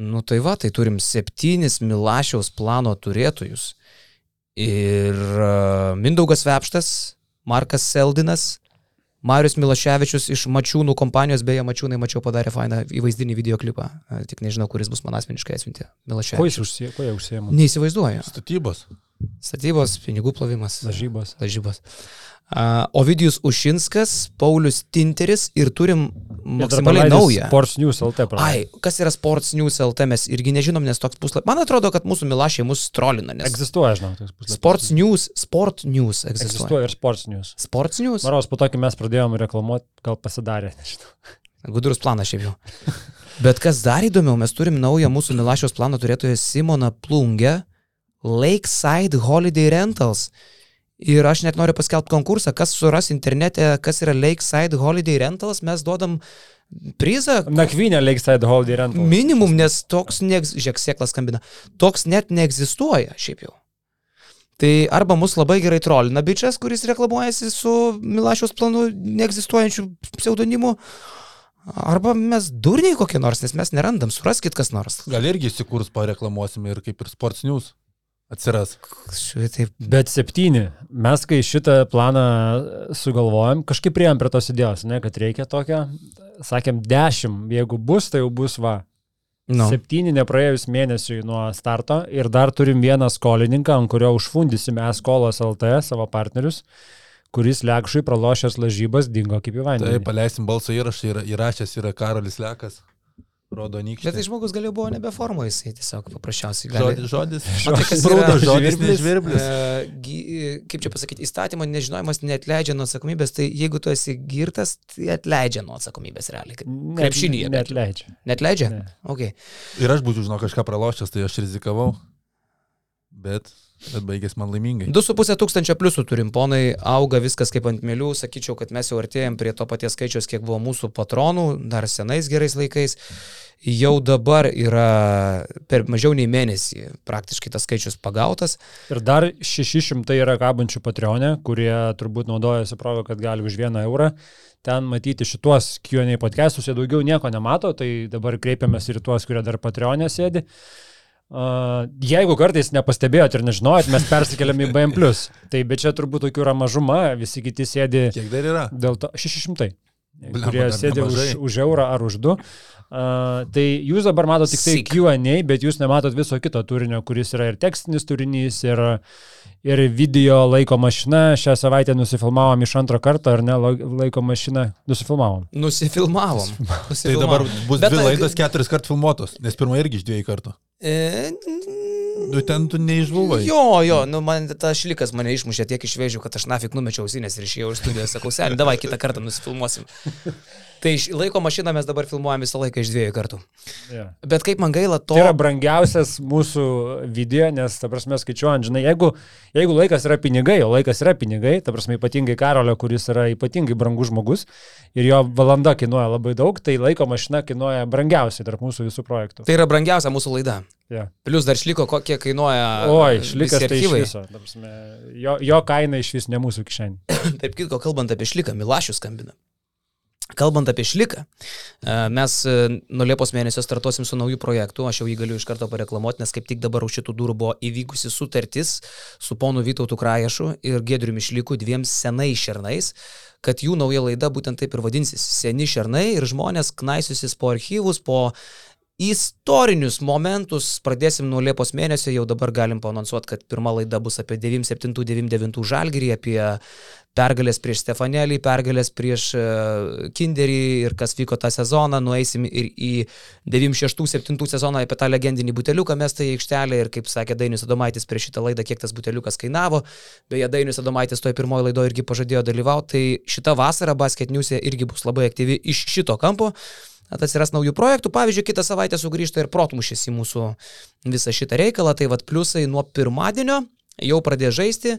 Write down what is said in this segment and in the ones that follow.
Nu tai va, tai turim septynis Milašiaus plano turėtojus. Ir uh, Mindaugas Vepštas, Markas Seldinas, Marius Milaševičius iš Mačiūnų kompanijos, beje, Mačiūnai mačiau padarė fainą įvaizdinį videoklipą, E, tik nežinau, kuris bus man asmeniškai atsiuntė. Milaševičius. jis užsie- kuo jie užsiema? Neįsivaizduoju. Statybos. Statybos, pinigų plovimas. Lažybos. Lažybos. Uh, Ovidijus Ušinskas, Paulius Tinteris ir turim maksimaliai naują. Sports News LT praeitą. Ai, kas yra Sports News LT, mes irgi nežinom, nes toks puslapis. Man atrodo, kad mūsų milašiai mus trolina, nes Egzistuoja, žinau, toks puslapis. Sports News, Sport News egzistuoja. Egzistuoja ir Sports News. Sports News? Maros, po to, kai mes pradėjome reklamuoti, gal pasidarė. nežinau. Gudrus planas šiaip jau. Bet kas dar įdomiau, mes turim naują mūsų milašiaus plano turėtoją Simoną Plungę, Lakeside Holiday Rentals. Ir aš net noriu paskelbti konkursą, kas suras internete, kas yra Lakeside Holiday Rentals, mes duodam prizą Nakvynė Lakeside Holiday Rental. minimum, nes toks, neegz... žiūrėk, sėklas skambina, toks net neegzistuoja šiaip jau. Tai arba mus labai gerai trolina bičias, kuris reklamuojasi su Milašiaus planu neegzistuojančiu pseudonimu, arba mes durniai kokie nors, nes mes nerandam, suraskit kas nors. Gal irgi įsikurs pareklamuosime ir kaip ir Sports News atsiras. Šitaip, Bet septyni. Mes, kai šitą planą sugalvojom, kažkaip prieėm prie tos idėjos, ne, kad reikia tokio. Sakėm, dešimt. Jeigu bus, tai jau bus va. nu, Septyni nepraėjus mėnesiui nuo starto ir dar turim vieną skolininką, ant kurio užfundysime skolos LT savo partnerius, kuris lekšui pralošęs lažybas dingo kaip į Tai vandenį. paleisim balso įrašą ir įrašęs yra Karolis Lekas. Rodo nykštį. bet tai žmogus galėjo buvo nebe formo, jisai tiesiog paprasčiausiai gali. Žodis, žodis. O kas Sprūdo yra žodis, žvirblis? nežvirblis. E, gy- kaip čia pasakyti, įstatymo nežinojimas netleidžia nuo atsakomybės, tai jeigu tu esi girtas, tai atleidžia nuo atsakomybės realiai. Ne- Krepšinyje. bent Net jau. leidžia. Netleidžia? Ne. Okay. Ir aš būčiau, žinau, kažką pralošęs, tai aš rizikavau. Bet, bet baigės man laimingai. 2,5 tūkstančio pliusų turim, ponai, auga viskas kaip ant mėlių, sakyčiau, kad mes jau artėjom prie to paties skaičiaus, kiek buvo mūsų patronų, dar senais gerais laikais. Jau dabar yra per mažiau nei mėnesį praktiškai tas skaičius pagautas. Ir dar 600 yra kabančių Patreonė, kurie turbūt naudojasi progą, kad gali už vieną eurą ten matyti šituos Q&A podcastus, jie daugiau nieko nemato, tai dabar kreipiamės ir į tuos, kurie dar Patreonė sėdi. Uh, jeigu kartais nepastebėjot ir nežinojot, mes persikeliam į BM. Tai bet čia turbūt tokių yra mažuma, visi kiti sėdi Kiek dar yra? dėl to 600, Blemba, kurie sėdi už, nemažai. už eurą ar už du. Uh, tai jūs dabar matote tik tai. Q&A, bet jūs nematot viso kito turinio, kuris yra ir tekstinis turinys, ir, ir video laiko mašina. Šią savaitę nusifilmavom iš antro karto, ar ne, la- laiko mašiną nusifilmavom. Nusifilmavom. Tai Nusifilmavom. dabar bus Bet, dvi e, laidos keturis kart filmuotos, nes pirma irgi iš dviejų kartų. E, Nu, ten tu neišbuvai. Jo, jo, nu man tas šlikas mane išmušė tiek iš vėžių, kad aš nafik numečiau ausinės ir išėjau iš studijos, sakau, sen, davai kitą kartą nusifilmuosim. Tai laiko mašiną mes dabar filmuojam visą laiką iš dviejų kartų. Yeah. Bet kaip man gaila to... Tai yra brangiausias mūsų video, nes, ta prasme, skaičiuojant, žinai, jeigu, jeigu laikas yra pinigai, o laikas yra pinigai, ta prasme, ypatingai Karolio, kuris yra ypatingai brangus žmogus ir jo valanda kainuoja labai daug, tai laiko mašina kainuoja brangiausiai tarp mūsų visų projektų. Tai yra brangiausia mūsų laida. Yeah. Plius dar šliko, kokie kainuoja. Visi šlikas tai iš viso. prasme, Jo, jo kaina iš vis ne mūsų kišenė. Taip kitko, kalbant apie šliką, Milašius skambina. Kalbant apie šliką, e, mes e, nuo Liepos mėnesio startuosim su naujų projektu, aš jau jį galiu iš karto pareklamuoti, nes kaip tik dabar už šitų durų buvo įvykusi sutartis su ponu Vytautu Kraješu ir Gedriu Mišliku, dviem senais šernais, kad jų nauja laida būtent taip ir vadinsis - seni šernai ir žmonės knaisiusis po archyvus, po istorinius momentus. Pradėsim nuo Liepos mėnesio, jau dabar galim panonsuoti, kad pirma laida bus apie 97-99 žalgyrį, apie pergalės prieš Stefanelį, pergalės prieš e, Kinderį ir kas vyko tą sezoną, nueisim ir į 96-7 sezoną apie tą legendinį buteliuką mestą į aikštelę ir kaip sakė Dainis Adomaitis prieš šitą laidą, kiek tas buteliukas kainavo. Beje, Dainis Adomaitis toje pirmoje laidoje irgi pažadėjo dalyvauti, tai šita vasara Basket News irgi bus labai aktyvi iš šito kampo. At atsiras naujų projektų, pavyzdžiui, kitą savaitę sugrįžta ir protmušės į mūsų visą šitą reikalą, tai vad pliusai nuo pirmadienio jau pradės žaisti.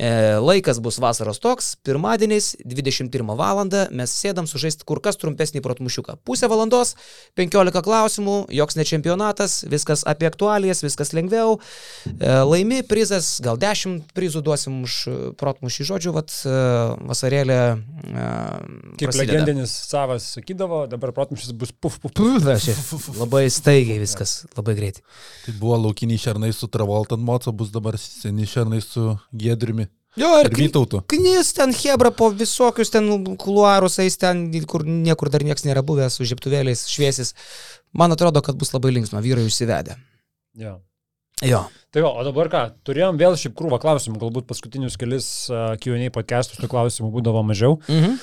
E, laikas bus vasaros toks, pirmadieniais 21 val. mes sėdam sužaisti kur kas trumpesnį protmušiuką. Pusę valandos, 15 klausimų, joks ne čempionatas, viskas apie aktualijas, viskas lengviau. E, laimi prizas, gal 10 prizų duosim už protmušį žodžių, vat e, vasarėlė. E, Kaip prasideda. legendinis savas sakydavo, dabar protmušis bus puf, puf, puf. Čia Labai staigiai viskas, labai greitai. Tai buvo laukiniai šernai su Travolta ant moco, bus dabar seni šernai su Gedriumi. Jo, Ir Vytautu. Knis ten Hebra po visokius ten kuluarus, eis ten, kur niekur dar niekas nėra buvęs, su žiptuvėliais šviesis. Man atrodo, kad bus labai linksma, vyrai užsivedę. Jo. Jo. Tai jo, o dabar ką, turėjom vėl šiaip krūvą klausimų, galbūt paskutinius kelis uh, Q&A podcastus tų klausimų būdavo mažiau, Mhm.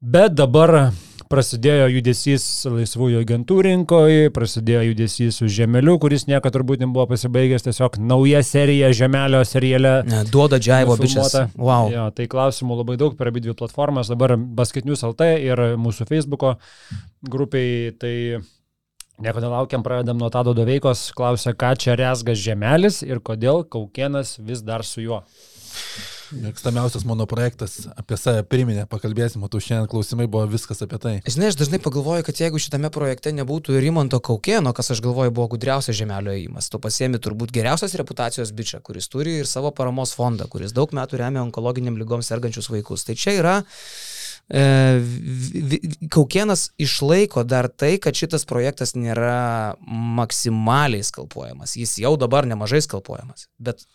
bet dabar prasidėjo judesys laisvųjų agentų rinkoje, prasidėjo judesys su Žemeliu, kuris niekada turbūt nebuvo pasibaigęs, tiesiog nauja serija Žemelio seriale. Ne, Duoda džiaivo bičias. Wow. Jo, tai klausimų labai daug per abi dvi platformas, dabar Basketinius LT ir mūsų Facebook'o grupiai, tai nieko nelaukiam, pradedam nuo Tado Doveikos, klausia, ką čia resgas žemelis ir kodėl Kaukienas vis dar su juo. Mėgstamiausias mano projektas apie save priminė, pakalbėsim, o tu šiandien klausimai buvo viskas apie tai. Žinai, aš dažnai pagalvoju, kad jeigu šitame projekte nebūtų Rimanto Kaukėno, kas aš galvoju buvo gudriausias žemelio įimas, tu pasiemi turbūt geriausios reputacijos bičią, kuris turi ir savo paramos fondą, kuris daug metų remia onkologiniam lygom sergančius vaikus. Tai čia yra e, Kaukienas išlaiko dar tai, kad šitas projektas nėra maksimaliai skalpuojamas. Jis jau dabar nemažai skalpuojamas. Bet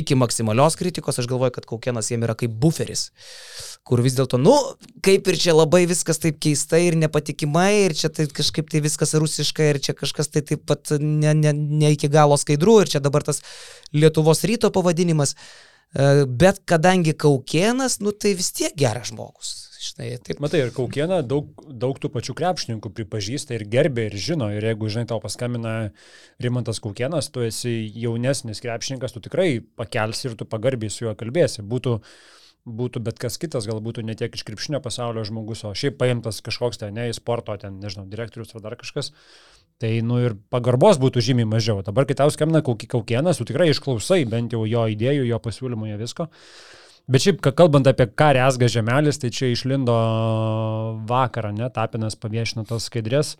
iki maksimalios kritikos aš galvoju, kad Kaukienas jiem yra kaip buferis, kur vis dėlto, nu, kaip ir čia labai viskas taip keistai ir nepatikimai, ir čia tai kažkaip tai viskas rusiškai, ir čia kažkas tai taip pat ne, ne, ne iki galo skaidru, ir čia dabar tas Lietuvos ryto pavadinimas. E, Bet kadangi Kaukienas, nu tai vis tiek geras žmogus. Žinai, taip. Matai, ir Kaukieną daug, daug tų pačių krepšininkų pripažįsta ir gerbė ir žino. Ir jeigu, žinai, tau paskambina Rimantas Kaukienas, tu esi jaunesnis krepšininkas, tu tikrai pakelsi ir tu pagarbiai su juo kalbėsi. Būtų, būtų bet kas kitas, gal būtų ne tiek iš krepšinio pasaulio žmogus, o šiaip paimtas kažkoks ten, ne į sporto, ten, nežinau, direktorius ar dar kažkas. Tai, nu ir pagarbos būtų žymiai mažiau. Dabar, kai tau skambina Kauki- Kaukienas, tu tikrai išklausai bent jau jo idėjų, jo pasiūlymų, jo visko. Bet šiaip, ka- kalbant apie ką resga žemelis, tai čia išlindo vakarą, ne, Tapinas paviešino tos skaidrės,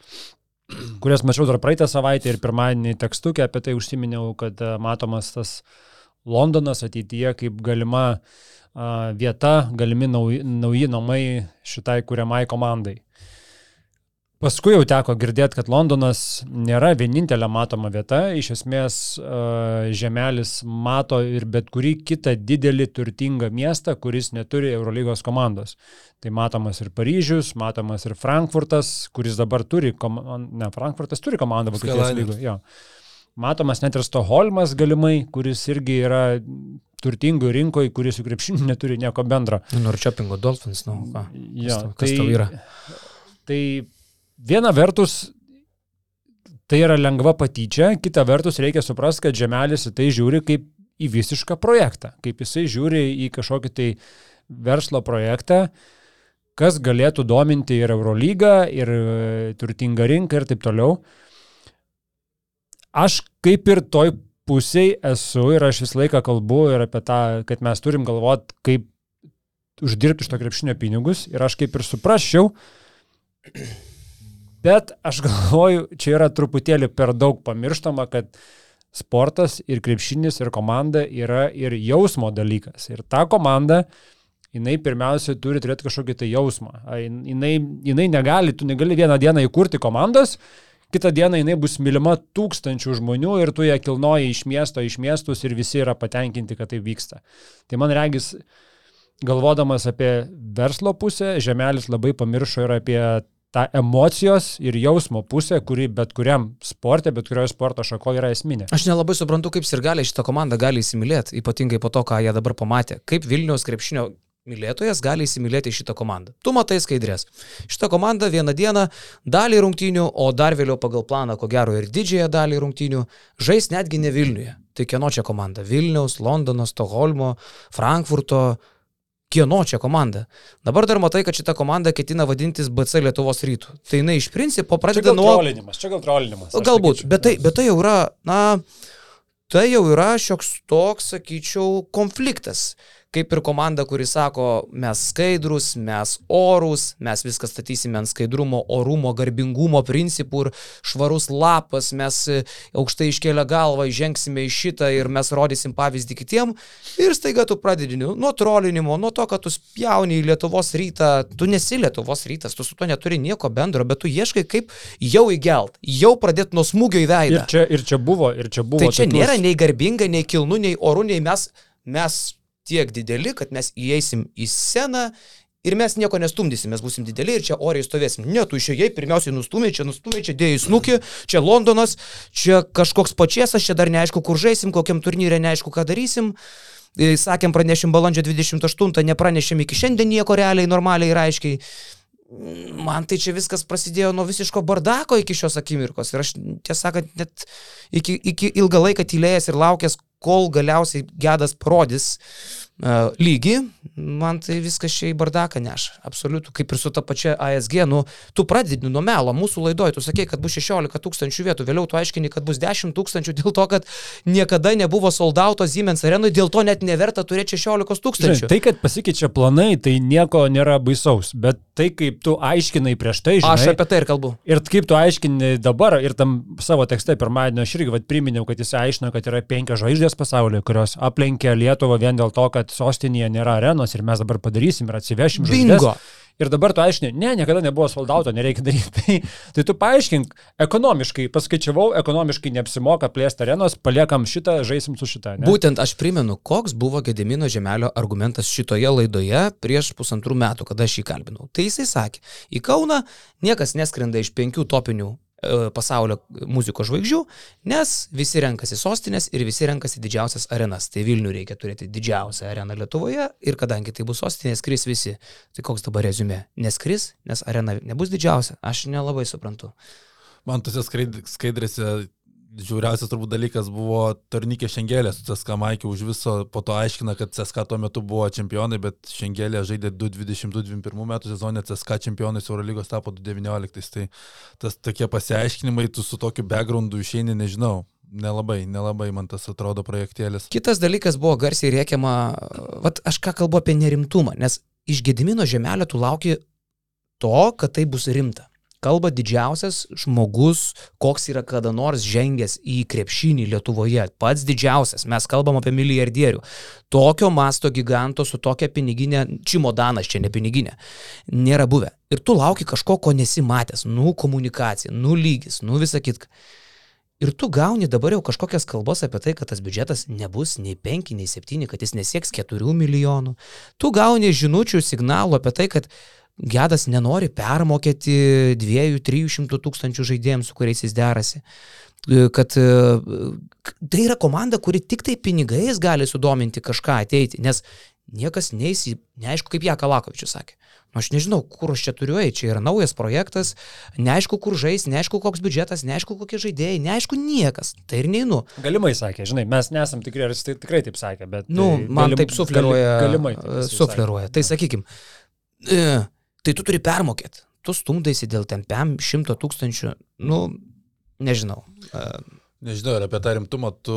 kurias mačiau dar praeitą savaitę ir pirmadienį tekstukė apie tai užsiminiau, kad e, matomas tas Londonas ateityje kaip galima vieta, galimi nauji, nauji namai šitai kuriamai komandai. Paskui jau teko girdėti, kad Londonas nėra vienintelė matoma vieta. Iš esmės, e, Žemelis mato ir bet kurį kitą didelį turtingą miestą, kuris neturi Eurolygos komandos. Tai matomas ir Paryžius, matomas ir Frankfurtas, kuris dabar turi, komandą, ne, Frankfurtas turi komandą Vokietijos lygoje. Matomas net ir Stoholmas galimai, kuris irgi yra turtingų rinkoje, kuris su krepšiniu neturi nieko bendro. Norčiopingo Dolphins, nu, ką. Jo, Kas, tau- kas tau yra? Tai viena vertus, tai yra lengva patyčia, kita vertus reikia suprasti, kad Žemelis į tai žiūri kaip į visišką projektą, kaip jisai žiūri į kažkokį tai verslo projektą, kas galėtų dominti ir Eurolygą, ir e, turtingą rinką ir taip toliau. Aš kaip ir toj pusiai esu ir aš visą laiką kalbu ir apie tą, kad mes turim galvoti, kaip uždirbti iš to krepšinio pinigus ir aš kaip ir suprasčiau, bet aš galvoju, čia yra truputėlį per daug pamirštama, kad sportas ir krepšinis ir komanda yra ir jausmo dalykas. Ir ta komanda, jinai pirmiausia turi turėti kažkokį tai jausmą. Jinai, jinai negali, tu negali vieną dieną įkurti komandos, kitą dieną jinai bus mylima tūkstančių žmonių ir tu ją kilnoji iš miesto, iš miestus ir visi yra patenkinti, kad tai vyksta. Tai man regis, galvodamas apie verslo pusę, Žemelis labai pamiršo ir apie tą emocijos ir jausmo pusę, kuri bet kuriam sportė, bet kurioje sporto šakoje yra esminė. Aš nelabai suprantu, kaip ir gali šitą komandą gali įsimylėti, ypatingai po to, ką jie dabar pamatė. Kaip Vilniaus krepšinio mylėtojas gali įsimylėti šitą komandą. Tu matai skaidrės. Šitą komandą vieną dieną dalį rungtynių, o dar vėliau pagal planą, ko gero ir didžiąją dalį rungtynių, žais netgi ne Vilniuje. Tai kieno čia komanda? Vilniaus, Londono, Stokholmo, Frankfurto. Kieno čia komanda? Dabar dar matai, kad šita komanda ketina vadintis BC Lietuvos rytų. Tai jinai iš principo pradeda nuo... trolinimas, čia gal trolinimas. Galbūt, bet tai, bet tai jau yra, na, tai jau yra šioks toks, sakyčiau, konfliktas kaip ir komanda, kuri sako, mes skaidrus, mes orus, mes viską statysime ant skaidrumo, orumo, garbingumo principų ir švarus lapas, mes e, aukštai iškėlę galvą žengsime į šitą ir mes rodysim pavyzdį kitiem. Ir staiga tu pradedi nuo trolinimo, nuo to, kad tu spjauni į Lietuvos rytą, tu nesi Lietuvos rytas, tu su to neturi nieko bendro, bet tu ieškai kaip jau įgelt, jau pradėti nuo smūgio į veidą. Ir čia, ir čia buvo, ir čia buvo. Tai čia tokius... nėra nei garbinga, nei kilnu, nei oru, nei mes, mes tiek dideli, kad mes įeisim į sceną ir mes nieko nestumdysim, mes busim dideli ir čia oriai stovėsim. Ne, tu išėjai, pirmiausiai nustumai, čia nustumai, čia dėjai snukį, čia Londonas, čia kažkoks pačiasas, čia dar neaišku, kur žaisim, kokiam turnyrė neaišku, ką darysim. Sakėm, pranešim balandžio 28, nepranešim iki šiandien nieko realiai, normaliai ir aiškiai. Man tai čia viskas prasidėjo nuo visiško bardako iki šios akimirkos. Ir aš, tiesą sakant, net iki, iki ilgą laiką tylėjęs ir laukęs, kol galiausiai gedas parodys lygį, man tai viskas čia į bardaką neša. Absoliutų, kaip ir su ta pačia ASG, nu, tu pradedi nuo melo, mūsų laidoje tu sakei, kad bus 16 tūkstančių vietų, vėliau tu aiškini, kad bus 10 tūkstančių dėl to, kad niekada nebuvo soldauto Siemens arenui, dėl to net neverta turėti 16 tūkstančių. Žinai, tai, kad pasikeičia planai, tai nieko nėra baisaus, bet tai, kaip tu aiškinai prieš tai, žinai. Aš apie tai ir kalbu. Ir kaip tu aiškini dabar, ir tam savo tekste pirmadienio aš irgi vat, priminiau, kad jis aiškino, kad yra penkios žvaigždės pasaulyje, kurios aplenkia Lietuvą vien dėl to, kad sostinėje nėra arenos ir mes dabar padarysim ir atsivešim žvaigždės. Bingo. Ir dabar tu aiškini, ne, niekada nebuvo soldauto, nereikia daryti. Tai, tai tu paaiškink, ekonomiškai, paskaičiavau, ekonomiškai neapsimoka plėsti arenos, paliekam šitą, žaisim su šitą. Ne? Būtent aš primenu, koks buvo Gedimino Žemelio argumentas šitoje laidoje prieš pusantrų metų, kada aš jį kalbinau. Tai jisai sakė, į Kauną niekas neskrenda iš penkių topinių pasaulio muzikos žvaigždžių, nes visi renkasi sostinės ir visi renkasi didžiausias arenas. Tai Vilnių reikia turėti didžiausią areną Lietuvoje ir kadangi tai bus sostinė, skris visi. Tai koks dabar rezumė? Neskris, nes arena nebus didžiausia. Aš nelabai suprantu. Man tose skaidrėse žiauriausias turbūt dalykas buvo Tornikė Šengelė su CSK Maikė už viso, po to aiškina, kad CSK tuo metu buvo čempionai, bet Šengelė žaidė 2020-2021 metų sezonė, CSK čempionais Eurolygos tapo 2019. Tai tas tokie pasiaiškinimai, tu su tokiu backgroundu išeini, nežinau. Nelabai, nelabai man tas atrodo projektėlis. Kitas dalykas buvo garsiai rėkiama, vat aš ką kalbu apie nerimtumą, nes iš Gedimino žemelio tu lauki to, kad tai bus rimta kalba didžiausias žmogus, koks yra kada nors žengęs į krepšinį Lietuvoje. Pats didžiausias. Mes kalbam apie milijardierių. Tokio masto giganto su tokia piniginė, čimodanas čia ne piniginė, nėra buvę. Ir tu lauki kažko, ko nesimatęs. Nu komunikacija, nu lygis, nu visa kitka. Ir tu gauni dabar jau kažkokias kalbas apie tai, kad tas biudžetas nebus nei 5, nei 7, kad jis nesieks 4 milijonų. Tu gauni žinučių, signalų apie tai, kad Gedas nenori permokėti 2-300 tūkstančių žaidėjams, su kuriais jis derasi. E, kad e, tai yra komanda, kuri tik tai pinigais gali sudominti kažką ateiti, nes niekas neįsi, neaišku, kaip ją Kalakovičius sakė. Nu, aš nežinau, kur aš čia turiu eiti, čia yra naujas projektas, neaišku, kur žais, neaišku, koks biudžetas, neaišku, kokie žaidėjai, neaišku niekas. Tai ir neinu. Galimai sakė, žinai, mes nesam tikri, ar jis tai tikrai taip sakė, bet... Nu, tai man galim, taip sufleruoja. Galimai. Taip sufleruoja. Tai sakykim, tai tu turi permokėti. Tu stumdaisi dėl tempiam šimto tūkstančių, nu, nežinau. Nežinau, ir apie tą rimtumą tu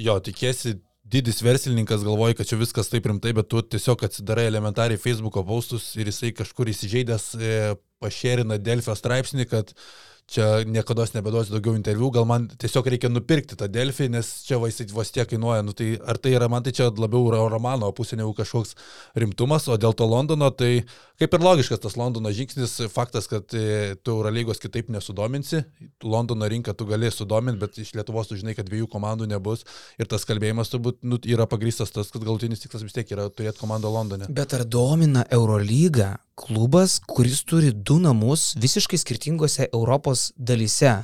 jo tikėsi didis verslininkas galvoja, kad čia viskas taip rimtai, bet tu tiesiog atsidarai elementariai Facebook'o paustus ir jisai kažkur įsižeidęs e, pašerina Delfio straipsnį, kad čia niekada nebeduosiu daugiau interviu, gal man tiesiog reikia nupirkti tą Delfį, nes čia vaistai vos tiek kainuoja. Nu, tai ar tai yra, man tai čia labiau romano pusė negu kažkoks rimtumas, o dėl to Londono, tai kaip ir logiškas tas Londono žingsnis, faktas, kad e, tu Eurolygos kitaip nesudominsi, Londono rinką tu gali sudominti, bet iš Lietuvos tu žinai, kad dviejų komandų nebus ir tas kalbėjimas turbūt nu, yra pagrįstas tas, kad galutinis tikslas vis tiek yra turėti komandą Londone. Bet ar domina Eurolyga klubas, kuris turi du namus visiškai skirtingose Europos dalyse.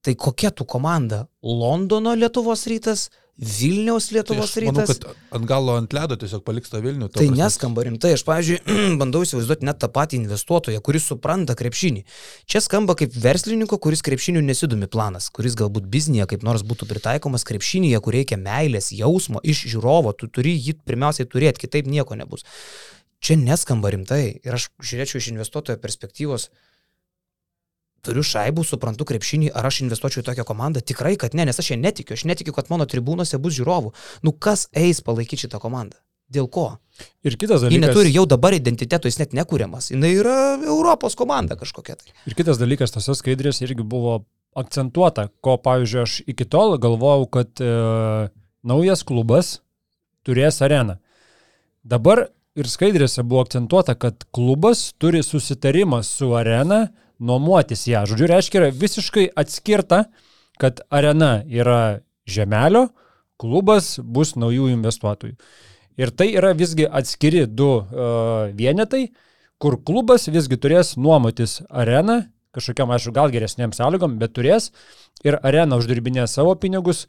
Tai kokia tų komanda? Londono Lietuvos rytas, Vilniaus Lietuvos tai rytas. Manau, kad ant galo ant ledo tiesiog paliks tą Vilnių. Tai prasme. neskamba rimtai. Aš, pavyzdžiui, bandau įsivaizduoti net tą patį investuotoją, kuris supranta krepšinį. Čia skamba kaip verslininko, kuris krepšinių nesidomi planas, kuris galbūt biznėje kaip nors būtų pritaikomas krepšinėje, kur reikia meilės, jausmo iš žiūrovo. Tu turi jį pirmiausiai turėti, kitaip nieko nebus čia neskamba rimtai. Ir aš žiūrėčiau iš investuotojo perspektyvos, turiu šaibų, suprantu krepšinį, ar aš investuočiau į tokią komandą? Tikrai, kad ne, nes aš ją netikiu. Aš netikiu, kad mano tribūnose bus žiūrovų. Nu kas eis palaikyti šitą komandą? Dėl ko? Ir kitas dalykas. neturi jau dabar identiteto, jis net nekūriamas. Jis yra Europos komanda kažkokia tai. Ir kitas dalykas, tose skaidrėse irgi buvo akcentuota, ko, pavyzdžiui, aš iki tol galvojau, kad e, naujas klubas turės areną. Dabar ir skaidrėse buvo akcentuota, kad klubas turi susitarimą su arena nuomotis ją. Žodžiu, reiškia, yra visiškai atskirta, kad arena yra žemelio, klubas bus naujų investuotojų. Ir tai yra visgi atskiri du uh, vienetai, kur klubas visgi turės nuomotis areną, kažkokiam, aišku, gal geresnėm sąlygom, bet turės ir arena uždirbinė savo pinigus,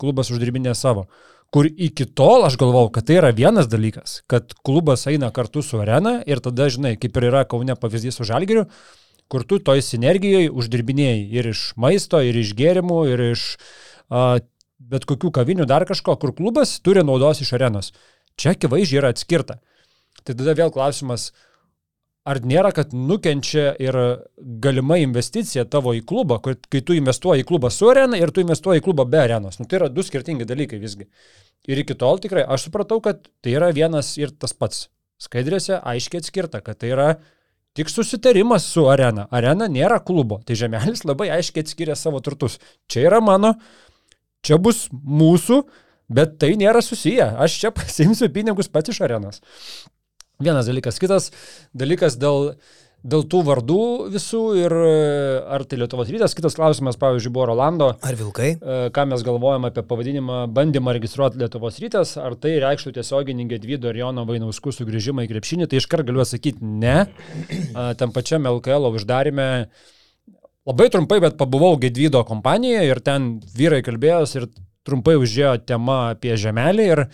klubas uždirbinė savo. Kur iki tol aš galvau, kad tai yra vienas dalykas, kad klubas eina kartu su arena ir tada, žinai, kaip ir yra Kaune pavyzdys su Žalgiriu, kur tu toj sinergijoje uždirbinėjai ir iš maisto, ir iš gėrimų, ir iš uh, bet kokių kavinių dar kažko, kur klubas turi naudos iš arenos. Čia akivaizdžiai yra atskirta. Tai tada vėl klausimas, ar nėra, kad nukenčia ir galima investicija tavo į klubą, kai tu investuoji į klubą su arena ir tu investuoji į klubą be arenos. Nu, tai yra du skirtingi dalykai visgi. Ir iki tol tikrai aš supratau, kad tai yra vienas ir tas pats. Skaidrėse aiškiai atskirta, kad tai yra tik susitarimas su arena. Arena nėra klubo. Tai žemelis labai aiškiai atskiria savo turtus. Čia yra mano, čia bus mūsų, bet tai nėra susiję. Aš čia pasimsiu pinigus pats iš arenos. Vienas dalykas. Kitas dalykas dėl, dėl tų vardų visų ir e, ar tai Lietuvos rytas. Kitas klausimas, pavyzdžiui, buvo Rolando. Ar vilkai? E, ką mes galvojam apie pavadinimą bandymą registruoti Lietuvos rytas, ar tai reikštų tiesioginį Gedvydo ir Jono Vainauskų sugrįžimą į krepšinį, tai iškart galiu atsakyti ne. Tam pačiam LKL uždarime labai trumpai, bet pabuvau Gedvydo kompanijoje ir ten vyrai kalbėjos ir trumpai užėjo tema apie žemelį ir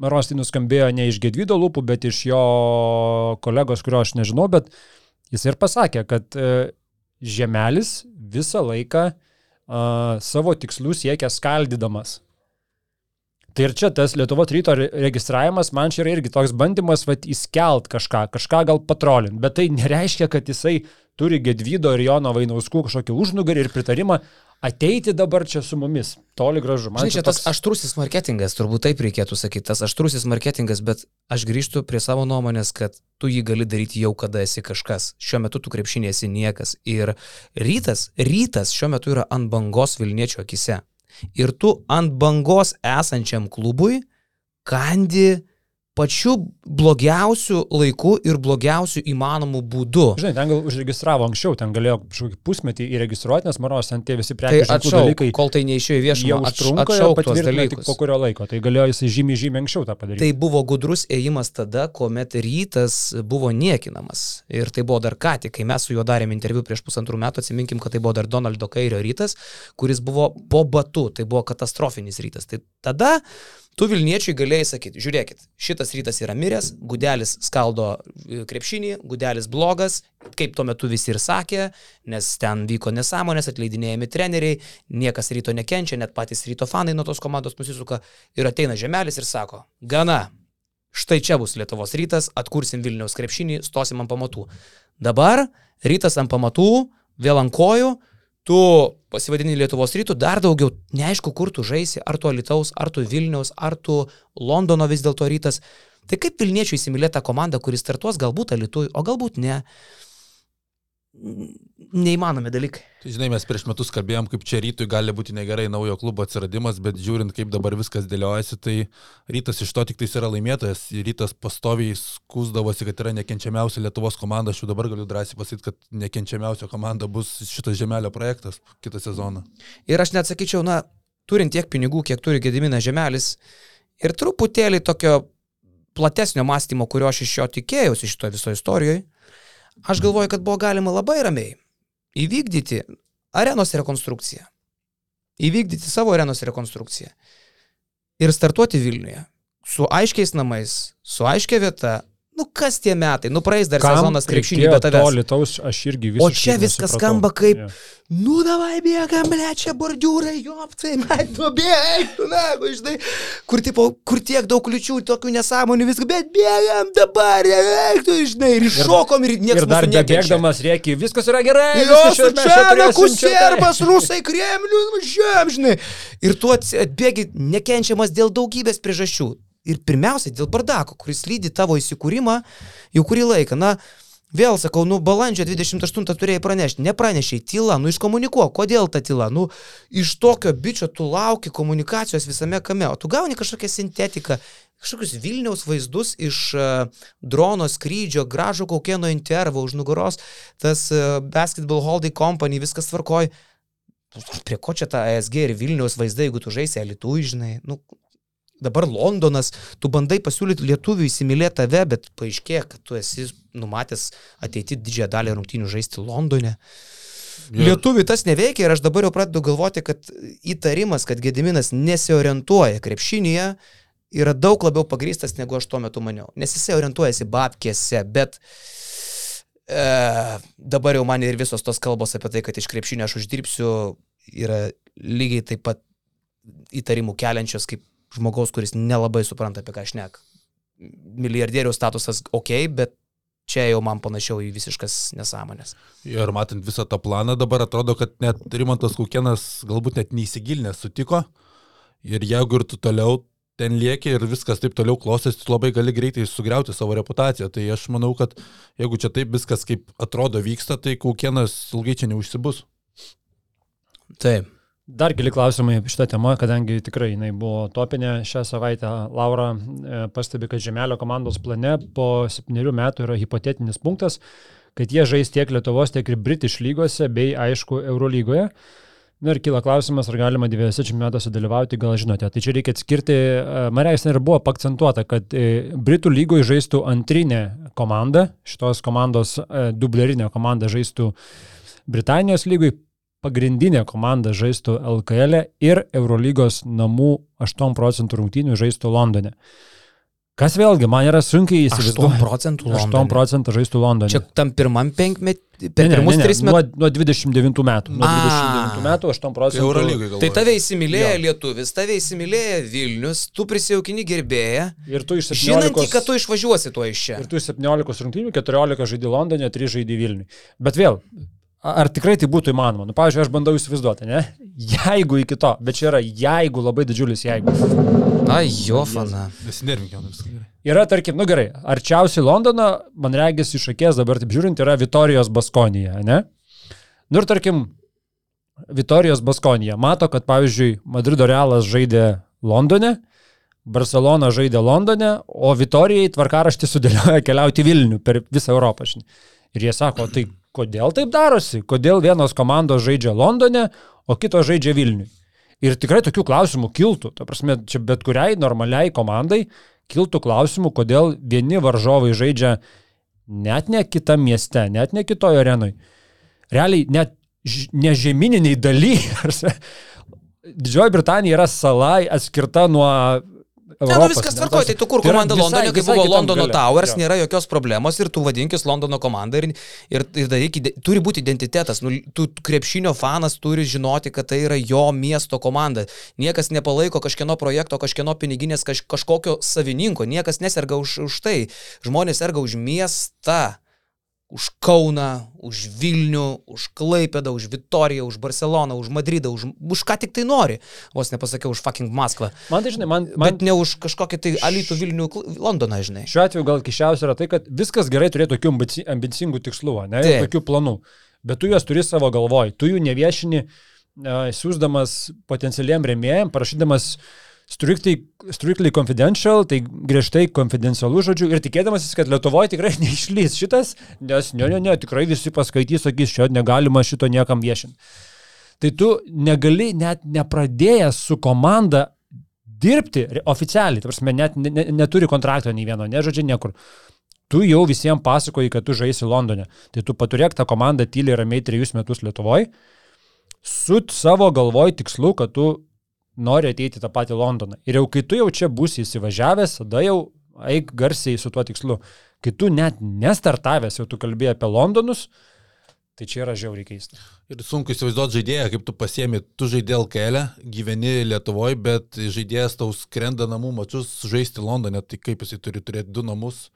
Maros tai nuskambėjo ne iš Gedvydo lūpų, bet iš jo kolegos, kurio aš nežinau, bet jis ir pasakė, kad e, žemelis visą laiką uh, savo tikslų siekia skaldydamas. Tai ir čia tas Lietuvos ryto re- registravimas man čia yra irgi toks bandymas vat, įskelt kažką, kažką gal patrolint, bet tai nereiškia, kad jisai turi Gedvydo ir Jono Vainauskų kažkokį užnugarį ir pritarimą ateiti dabar čia su mumis. Toli gražu. Man Žinai, čia tas aštrusis marketingas, turbūt taip reikėtų sakyti, tas aštrusis marketingas, bet aš grįžtu prie savo nuomonės, kad tu jį gali daryti jau kada esi kažkas. Šiuo metu tu krepšinė esi niekas. Ir rytas, rytas šiuo metu yra ant bangos Vilniečio akise. Ir tu ant bangos esančiam klubui kandi pačiu blogiausiu laiku ir blogiausiu įmanomu būdu. Žinai, ten gal užregistravo anksčiau, ten galėjo kažkokį pusmetį įregistruoti, nes Maros ten tie visi Tai prekių ženklų atšauk, dalykai kol tai neišėjo į viešumą, užtrunka, tuos patvirtina tik po kurio laiko. Tai galėjo jisai žymiai, žymiai anksčiau tą padaryti. Tai buvo gudrus ėjimas tada, kuomet rytas buvo niekinamas. Ir tai buvo dar ką tik, kai mes su juo darėm interviu prieš pusantrų metų, atsiminkim, kad tai buvo dar Donaldo Kairio rytas, kuris buvo po batu, tai buvo katastrofinis rytas. Tai tada tu Vilniečiui galėjai sakyti, žiūrėkit, šitas rytas yra miręs, gudelis skaldo e, krepšinį, gudelis blogas, kaip tuo metu visi ir sakė, nes ten vyko nesąmonės, atleidinėjami treneriai, niekas ryto nekenčia, net patys ryto fanai nuo tos komandos nusisuka ir ateina žemelis ir sako, gana, štai čia bus Lietuvos rytas, atkursim Vilniaus krepšinį, stosim ant pamatų. Dabar rytas ant pamatų, vėl ant kojų, tu pasivadini Lietuvos rytų, dar daugiau, neaišku, kur tu žaisi, ar tu Lietuvos, ar tu Vilniaus, ar tu Londono vis dėlto rytas. Tai kaip Vilniečių įsimylėta komanda, kuris startuos galbūt Alitui, o galbūt ne. Neįmanomi dalykai. Tai žinai, mes prieš metus kalbėjom, kaip čia rytui gali būti negerai naujo klubo atsiradimas, bet žiūrint, kaip dabar viskas dėliojasi, tai rytas iš to tik tais yra laimėtojas. Rytas pastoviai skūsdavosi, kad yra nekenčiamiausia Lietuvos komanda. Aš jau dabar galiu drąsiai pasakyti, kad nekenčiamiausia komanda bus šitas žemelio projektas kitą sezoną. Ir aš net sakyčiau, na, turint tiek pinigų, kiek turi Gediminas Žemelis, ir truputėlį tokio platesnio mąstymo, kurio aš iš jo tikėjausi šitoje visoje istorijoje, aš galvoju, kad buvo galima labai ramiai įvykdyti arenos rekonstrukciją. Įvykdyti savo arenos rekonstrukciją. Ir startuoti Vilniuje. Su aiškiais namais, su aiškia vieta. Nu kas tie metai? Nu praeis dar Kam sezonas krepšinį be tavęs. To lietaus aš irgi. O čia viskas nesupratau. skamba kaip, Jo. nu davai bėgam, ble, čia bordiūrai, joptai, man tu bėg, tu na, žinai, kur, tipo, kur tiek daug kliučių, tokių nesąmonių, viską, bet bėgam dabar, eik, tu žinai, ir iššokom, ir niekas Ir dar mūsų nekenčia. bėgdamas rėkia, viskas yra gerai. Jos tai. serbas, rusai, kremlius, važiuojam, žinai. Ir tu atbėgi nekenčiamas dėl daugybės priežasčių. Ir pirmiausia, dėl bardako, kuris lydi tavo įsikūrimą jau kurį laiką. Na, vėl sakau, nu, balandžio 28 turėjai pranešti, nepranešiai, tyla, nu, iškomunikuok, kodėl ta tyla, nu, iš tokio bičio tu lauki komunikacijos visame kame, o tu gauni kažkokią sintetiką, kažkokius Vilniaus vaizdus iš uh, drono skrydžio, gražų kokieno intervo už nugaros, tas uh, Basketball Holding Company, viskas tvarkoj. Prie ko čia ta ESG ir Vilniaus vaizdai, jeigu tu žaisi Alitų, žinai, nu, dabar Londonas, tu bandai pasiūlyti lietuvių įsimylėti tave, bet paaiškėja, kad tu esi numatęs ateiti didžiąją dalį rungtynių žaisti Londone. Ir- Lietuviui tas neveikia ir aš dabar jau pradedu galvoti, kad įtarimas, kad Gediminas nesiorientuoja krepšinėje, yra daug labiau pagrystas, negu aš tuo metu maniau. Nes jisai orientuojasi babkėse, bet e, dabar jau man ir visos tos kalbos apie tai, kad iš krepšinio aš uždirbsiu, yra lygiai taip pat įtarimų keliančios kaip žmogaus, kuris nelabai supranta, apie ką aš nek. Milijardieriaus statusas ok, bet čia jau man panašiau į visiškas nesąmonės. Ir matant visą tą planą dabar atrodo, kad net Rimantas Kukienas galbūt net neįsigilinęs sutiko. Ir jeigu ir tu toliau ten lieki ir viskas taip toliau klostės, tu labai gali greitai sugriauti savo reputaciją. Tai aš manau, kad jeigu čia taip viskas kaip atrodo vyksta, tai Kukienas ilgai čia neužsibus. Taip. Dar keli klausimai šitą temą, kadangi tikrai jinai buvo topinė šią savaitę. Laura e, pastebi, kad Žemelio komandos plane po septyniarių metų yra hipotetinis punktas, kad jie žais tiek Lietuvos, tiek ir British lygose, bei aišku, Eurolygoje. Na ir kyla klausimas, ar galima dviejose čempionatuose dalyvauti, gal žinote. Tai čia reikia atskirti, e, Marijais ir buvo akcentuota, kad e, Britų lygoje žaistų antrinė komanda, šitos komandos dublerinė komanda žaistų Britanijos lygui, pagrindinė komanda žaistų LKL e ir Eurolygos namų 8 procentų rungtynių žaistų Londone. Kas vėlgi, man yra sunkiai 8 įsivaizduoti. procentų 8 Londone. procentų žaistų Londone. Čia tam pirmam penkmetį, per Ne, pirmus ne, ne, tris metus. Nuo, nuo 29 metų. Nuo A. 29 metų 8 Tai procentų. Eurolygai. Tai tave įsimylėjo Jo. lietuvis, tave įsimylėjo Vilnius, tu prisijaukini gerbėją, Ir tu iš 17. žinantį, kad tu išvažiuosi tuo iš čia. Ir tu iš 17 rungtynių 14 žaidži Londone, 3 žaidži Vilniui. Bet vėl, ar tikrai tai būtų įmanoma? Nu, pavyzdžiui, aš bandau įsivaizduoti, ne? Jeigu iki to, bet čia yra jeigu labai didžiulis jeigu. Na, Jofana. Nesinervink, jau viskas gerai. Yra, tarkim, nu gerai, arčiausiai Londono, man regis iš akės dabar taip žiūrint, yra Vitorijos Baskonija, ne? Nu ir tarkim, Vitorijos Baskonija mato, kad pavyzdžiui Madrido Realas žaidė Londone, Barcelona žaidė Londone, o Vitorijai tvarkaraštį sudėlioja keliauti į Vilnių per visą Europą. žinai. Ir jie sako, tai kodėl taip darosi? Kodėl vienos komandos žaidžia Londone, o kitos žaidžia Vilniui? Ir tikrai tokių klausimų kiltų. Ta prasme, čia bet kuriai normaliai komandai kiltų klausimų, kodėl vieni varžovai žaidžia net ne kitam mieste, net ne kitoje arenoje. Realiai net ž- ne žemyniniai daly. Didžioji Britanija yra sala atskirta nuo Ne, Europos. nu viskas ne? tvarkoja, tai tu kur Tai komanda visai- Londone, kai buvo Londono gale. Towers, Jo. nėra jokios problemos ir tu vadinkis Londono komanda ir, ir, ir daryk, turi būti identitetas. Nu, tu krepšinio fanas turi žinoti, kad tai yra jo miesto komanda. Niekas nepalaiko kažkieno projekto, kažkieno piniginės, kaž, kažkokio savininko, niekas neserga už, už tai. Žmonės serga už miestą. Už Kauną, už Vilnių, už Klaipėdą, už Vitoriją, už Barceloną, už Madridą, už, už ką tik tai nori. Vos nepasakiau, už fucking Maskvą. Man tai, žinai, man, Man... Bet ne už kažkokį tai Alitų Vilnių, Londoną, žinai. Šiuo atveju gal kišiausia yra tai, kad viskas gerai turėti tokių ambici- ambicingų tikslų, ne, Taip. ir tokių planų. Bet tu juos turi savo galvoj, tu jų neviešini, uh, siūsdamas potencialiem remėjim, parašydamas strictly, strictly confidential, tai griežtai konfidencialų žodžių ir tikėdamasis, kad Lietuvoje tikrai neišlys šitas, nes ne, ne, ne, tikrai visi paskaitys, sakys, šio negalima šito niekam viešinti. Tai tu negali net nepradėjęs su komanda dirbti oficialiai, ta prasme, net ne, ne, neturi kontrakto nei vieno, nežodžiai niekur. Tu jau visiems pasakoji, kad tu žaisi Londone. Tai tu paturėk tą komandą tyliai ramiai trejus metus Lietuvoje, su savo galvoj tikslu, kad tu nori ateiti tą patį Londoną. Ir jau kai tu jau čia būsi įsivažiavęs, tada jau eik garsiai su tuo tikslu. kai tu net nestartavęs, jau tu kalbėjai apie Londonus, tai čia yra žiauriai keista. Ir sunku įsivaizduoti žaidėją, kaip tu pasiemi, tu žaidė LKL, gyveni Lietuvoje, bet žaidėjas tau skrenda namų mačius žaisti Londone, tai kaip jisai turi turėti du namus,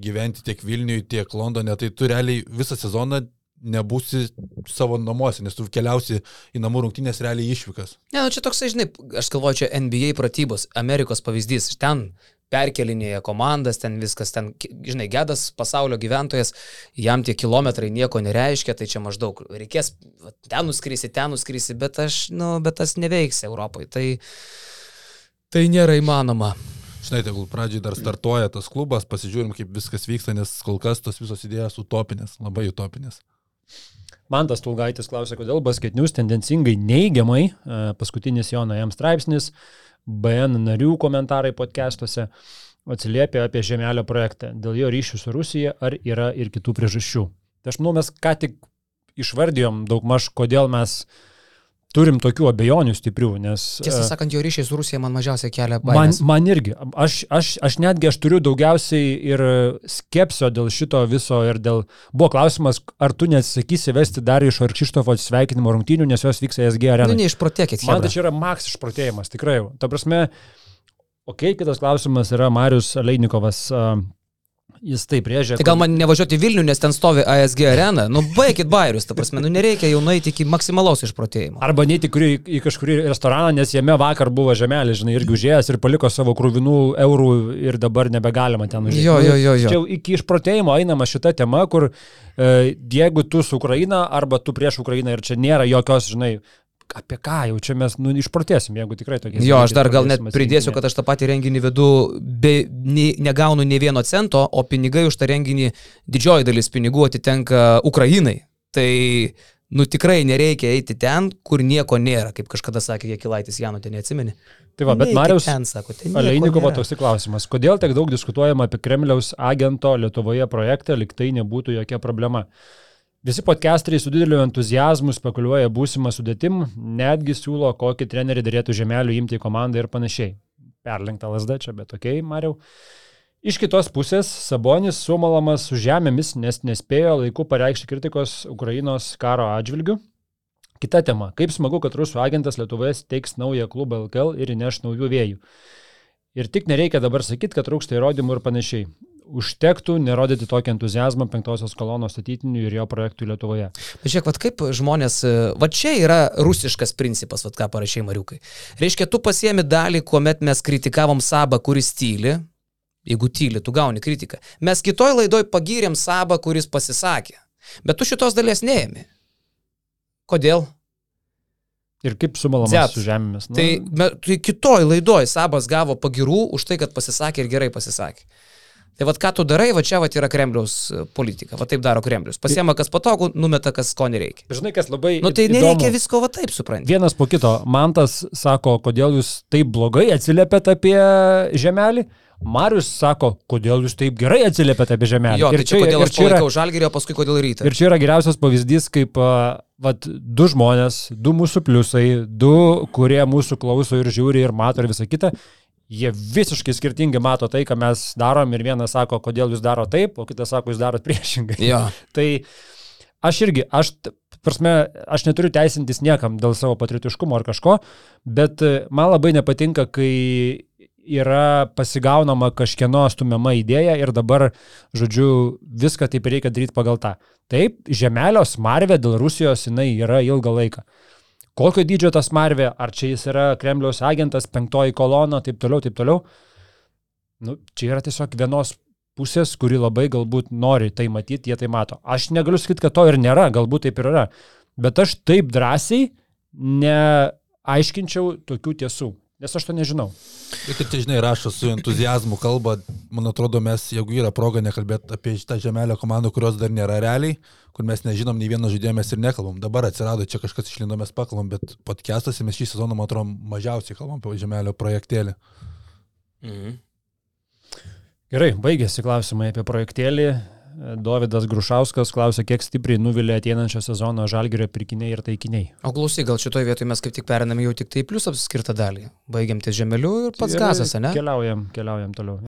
gyventi tiek Vilniuje, tiek Londone, tai tu realiai visą sezoną nebūsi savo namuose, nes tu keliausi į namų rungtynės realiai išvykas. Ne, nu čia toksai, žinai, aš galvoju, čia NBA pratybos, Amerikos pavyzdys. Ten perkelinėje komandas, ten viskas, ten, žinai, gedas pasaulio gyventojas, jam tie kilometrai nieko nereiškia, tai čia maždaug reikės, ten nuskrysi, ten nuskrysi, bet aš, nu, bet tas neveiks Europai. Tai, tai nėra įmanoma. Žinai, tegul pradžiai dar startuoja tas klubas, pasižiūrim, kaip viskas vyksta, nes kol kas tos visos idėjos utopinės, labai utopinės. Mantas Tulgaitis klausė, kodėl Basket News tendencingai neigiamai, e, paskutinis Jono jam straipsnis, BN narių komentarai podcastuose atsiliepia apie Žemelio projektą, dėl jo ryšių su Rusija ar yra ir kitų priežasčių. Tai aš manau, mes ką tik išvardijom daugmaž, kodėl mes uh, turim tokių abejonių stiprių, nes... Tiesą e, sakant, jo ryšiai su Rusija man mažiausiai kelia baimę. Man, man irgi. Aš, aš, aš netgi aš turiu daugiausiai ir skepsio dėl šito viso ir dėl... Buvo klausimas, ar tu nesakysi vesti dar iš Arkšištofo atsveikinimo rungtynių, nes jos vyks ESG arenoje. Nu, neišprotėkit. Man tai čia yra maks išprotėjimas, tikrai. Ta prasme, okei, okay, kitas klausimas yra Marius Leinikovas. Uh, Jis taip rėžia. Tai gal man nevažiuoti Vilnių, nes ten stovi ASG arena. Nu, baigit bairius, ta prasme, nu nereikia jau nueiti iki maksimalaus išprotėjimo. Arba neiti į, į kažkurį restoraną, nes jame vakar buvo žemelis, žinai, irgi užėjęs ir paliko savo krūvinų eurų ir dabar nebegalima ten užėjti. Jo, jo, jo. jo. Čia iki išprotėjimo einama šita tema, kur e, jeigu tu su Ukraina arba tu prieš Ukrainą ir čia nėra jokios, žinai, apie ką jau čia mes nu, išprotėsim, jeigu tikrai tokie. Jo, aš dar gal net pridėsiu, kad aš tą patį renginį vedu, be, ne, negaunu nei vieno cento, o pinigai už tą renginį, didžioji dalis pinigų atitenka Ukrainai. Tai, nu tikrai nereikia eiti ten, kur nieko nėra, kaip kažkada sakė Jekilaitis Janutė, neatsimeni. Tai va, bet Marius Aleinikovo toks klausimas, kodėl tiek daug diskutuojama apie Kremliaus agento Lietuvoje projektą, liktai nebūtų jokia problema. Visi podcasteriai su dideliu entuzijazmu spekuliuoja būsimą sudėtim, netgi siūlo, kokį trenerį dėrėtų žemelių imti į komandą ir panašiai. Perlenkta lasda čia, bet tokiai, Mariau. Iš kitos pusės, Sabonis sumalamas su žemėmis, nes nespėjo laiku pareikšti kritikos Ukrainos karo atžvilgių. Kita tema. Kaip smagu, kad rusų agentas Lietuvoje steigs naują klubą LKL ir įneš naujų vėjų. Ir tik nereikia dabar sakyti, kad trūksta įrodymų ir panašiai užtektų nerodyti tokį entuzijazmą penktosios kolonos statytinių ir jo projektų Lietuvoje. Bet žiūrėk, vat kaip žmonės, va čia yra rusiškas principas, va ką parašiai Mariukai. Reiškia, tu pasiemi dalį, kuomet mes kritikavom Sabą, kuris tyli. Jeigu tyli, tu gauni kritiką. Mes kitoj laidoj pagyrėm Sabą, kuris pasisakė. Bet tu šitos dalies neėmi. Kodėl? Ir kaip sumalamas su žemėmis. Nu... Tai, tai kitoj laidoj Sabas gavo pagirų už tai, kad pasisakė ir gerai pasisakė. Tai vad ką tu darai, va čia va yra Kremliaus e, politika, va taip daro Kremlius. Pasiema kas patogu, numeta kas ko nereikia. Žinai, kas labai... Nu tai įdomu. nereikia visko va taip supranti. Vienas po kito. Mantas sako, kodėl jūs taip blogai atsiliepėt apie žemelį. Marius sako, kodėl jūs taip gerai atsiliepėte apie žemelį. Jo, ir tai čia, čia kodėl aš palaikau žalgirį, o paskui kodėl rytą. Ir čia yra geriausias pavyzdys, kaip vat, du žmonės, du mūsų pliusai, du, kurie mūsų klauso ir žiūri ir mato ir visą kitą jie visiškai skirtingai mato tai, ką mes darom ir vienas sako, kodėl jūs daro taip, o kitas sako, jūs darot priešingai. Jo. tai aš irgi, aš, prasme, aš neturiu teisintis niekam dėl savo patriotiškumo ar kažko, bet e, man labai nepatinka, kai yra pasigaunama kažkieno stumiama idėja ir dabar, žodžiu, viską taip reikia daryti pagal tą. Taip, žemelio smarvė dėl Rusijos jinai yra ilgą laiką kokio dydžio tas Marvė, ar čia jis yra Kremliaus agentas, penktoji kolona, taip toliau, taip toliau. Nu, čia yra tiesiog vienos pusės, kuri labai galbūt nori tai matyti, jie tai mato. Aš negaliu sakyti, kad to ir nėra, galbūt taip ir yra. Bet aš taip drąsiai neaiškinčiau tokių tiesų. Nes aš to nežinau. Ir kaip čia, žinai, rašo su entuzijazmu kalba, man atrodo, mes, jeigu yra proga nekalbėti apie šitą žemelio komandą, kurios dar nėra realiai, kur mes nežinom nei vieno žaidėjo, mes ir nekalbam. Dabar atsirado čia kažkas išlindo, mes pakalbam, bet podcastuose mes šį sezoną, man atrodo, mažiausiai kalbam apie žemelio projektėlį. Mhm. Gerai, baigėsi klausimai apie projektėlį. Dovydas Grušauskas klausė, kiek stipriai nuvilė ateinančią sezoną žalgerio pirkiniai ir taikiniai. O klausyk, gal šitoje vietoje mes kaip tik periname jau tik tai plus apskirtą dalį. Baigiam ties žemeliu ir pats ir gazas, ne? Keliaujam, keliaujam toliau.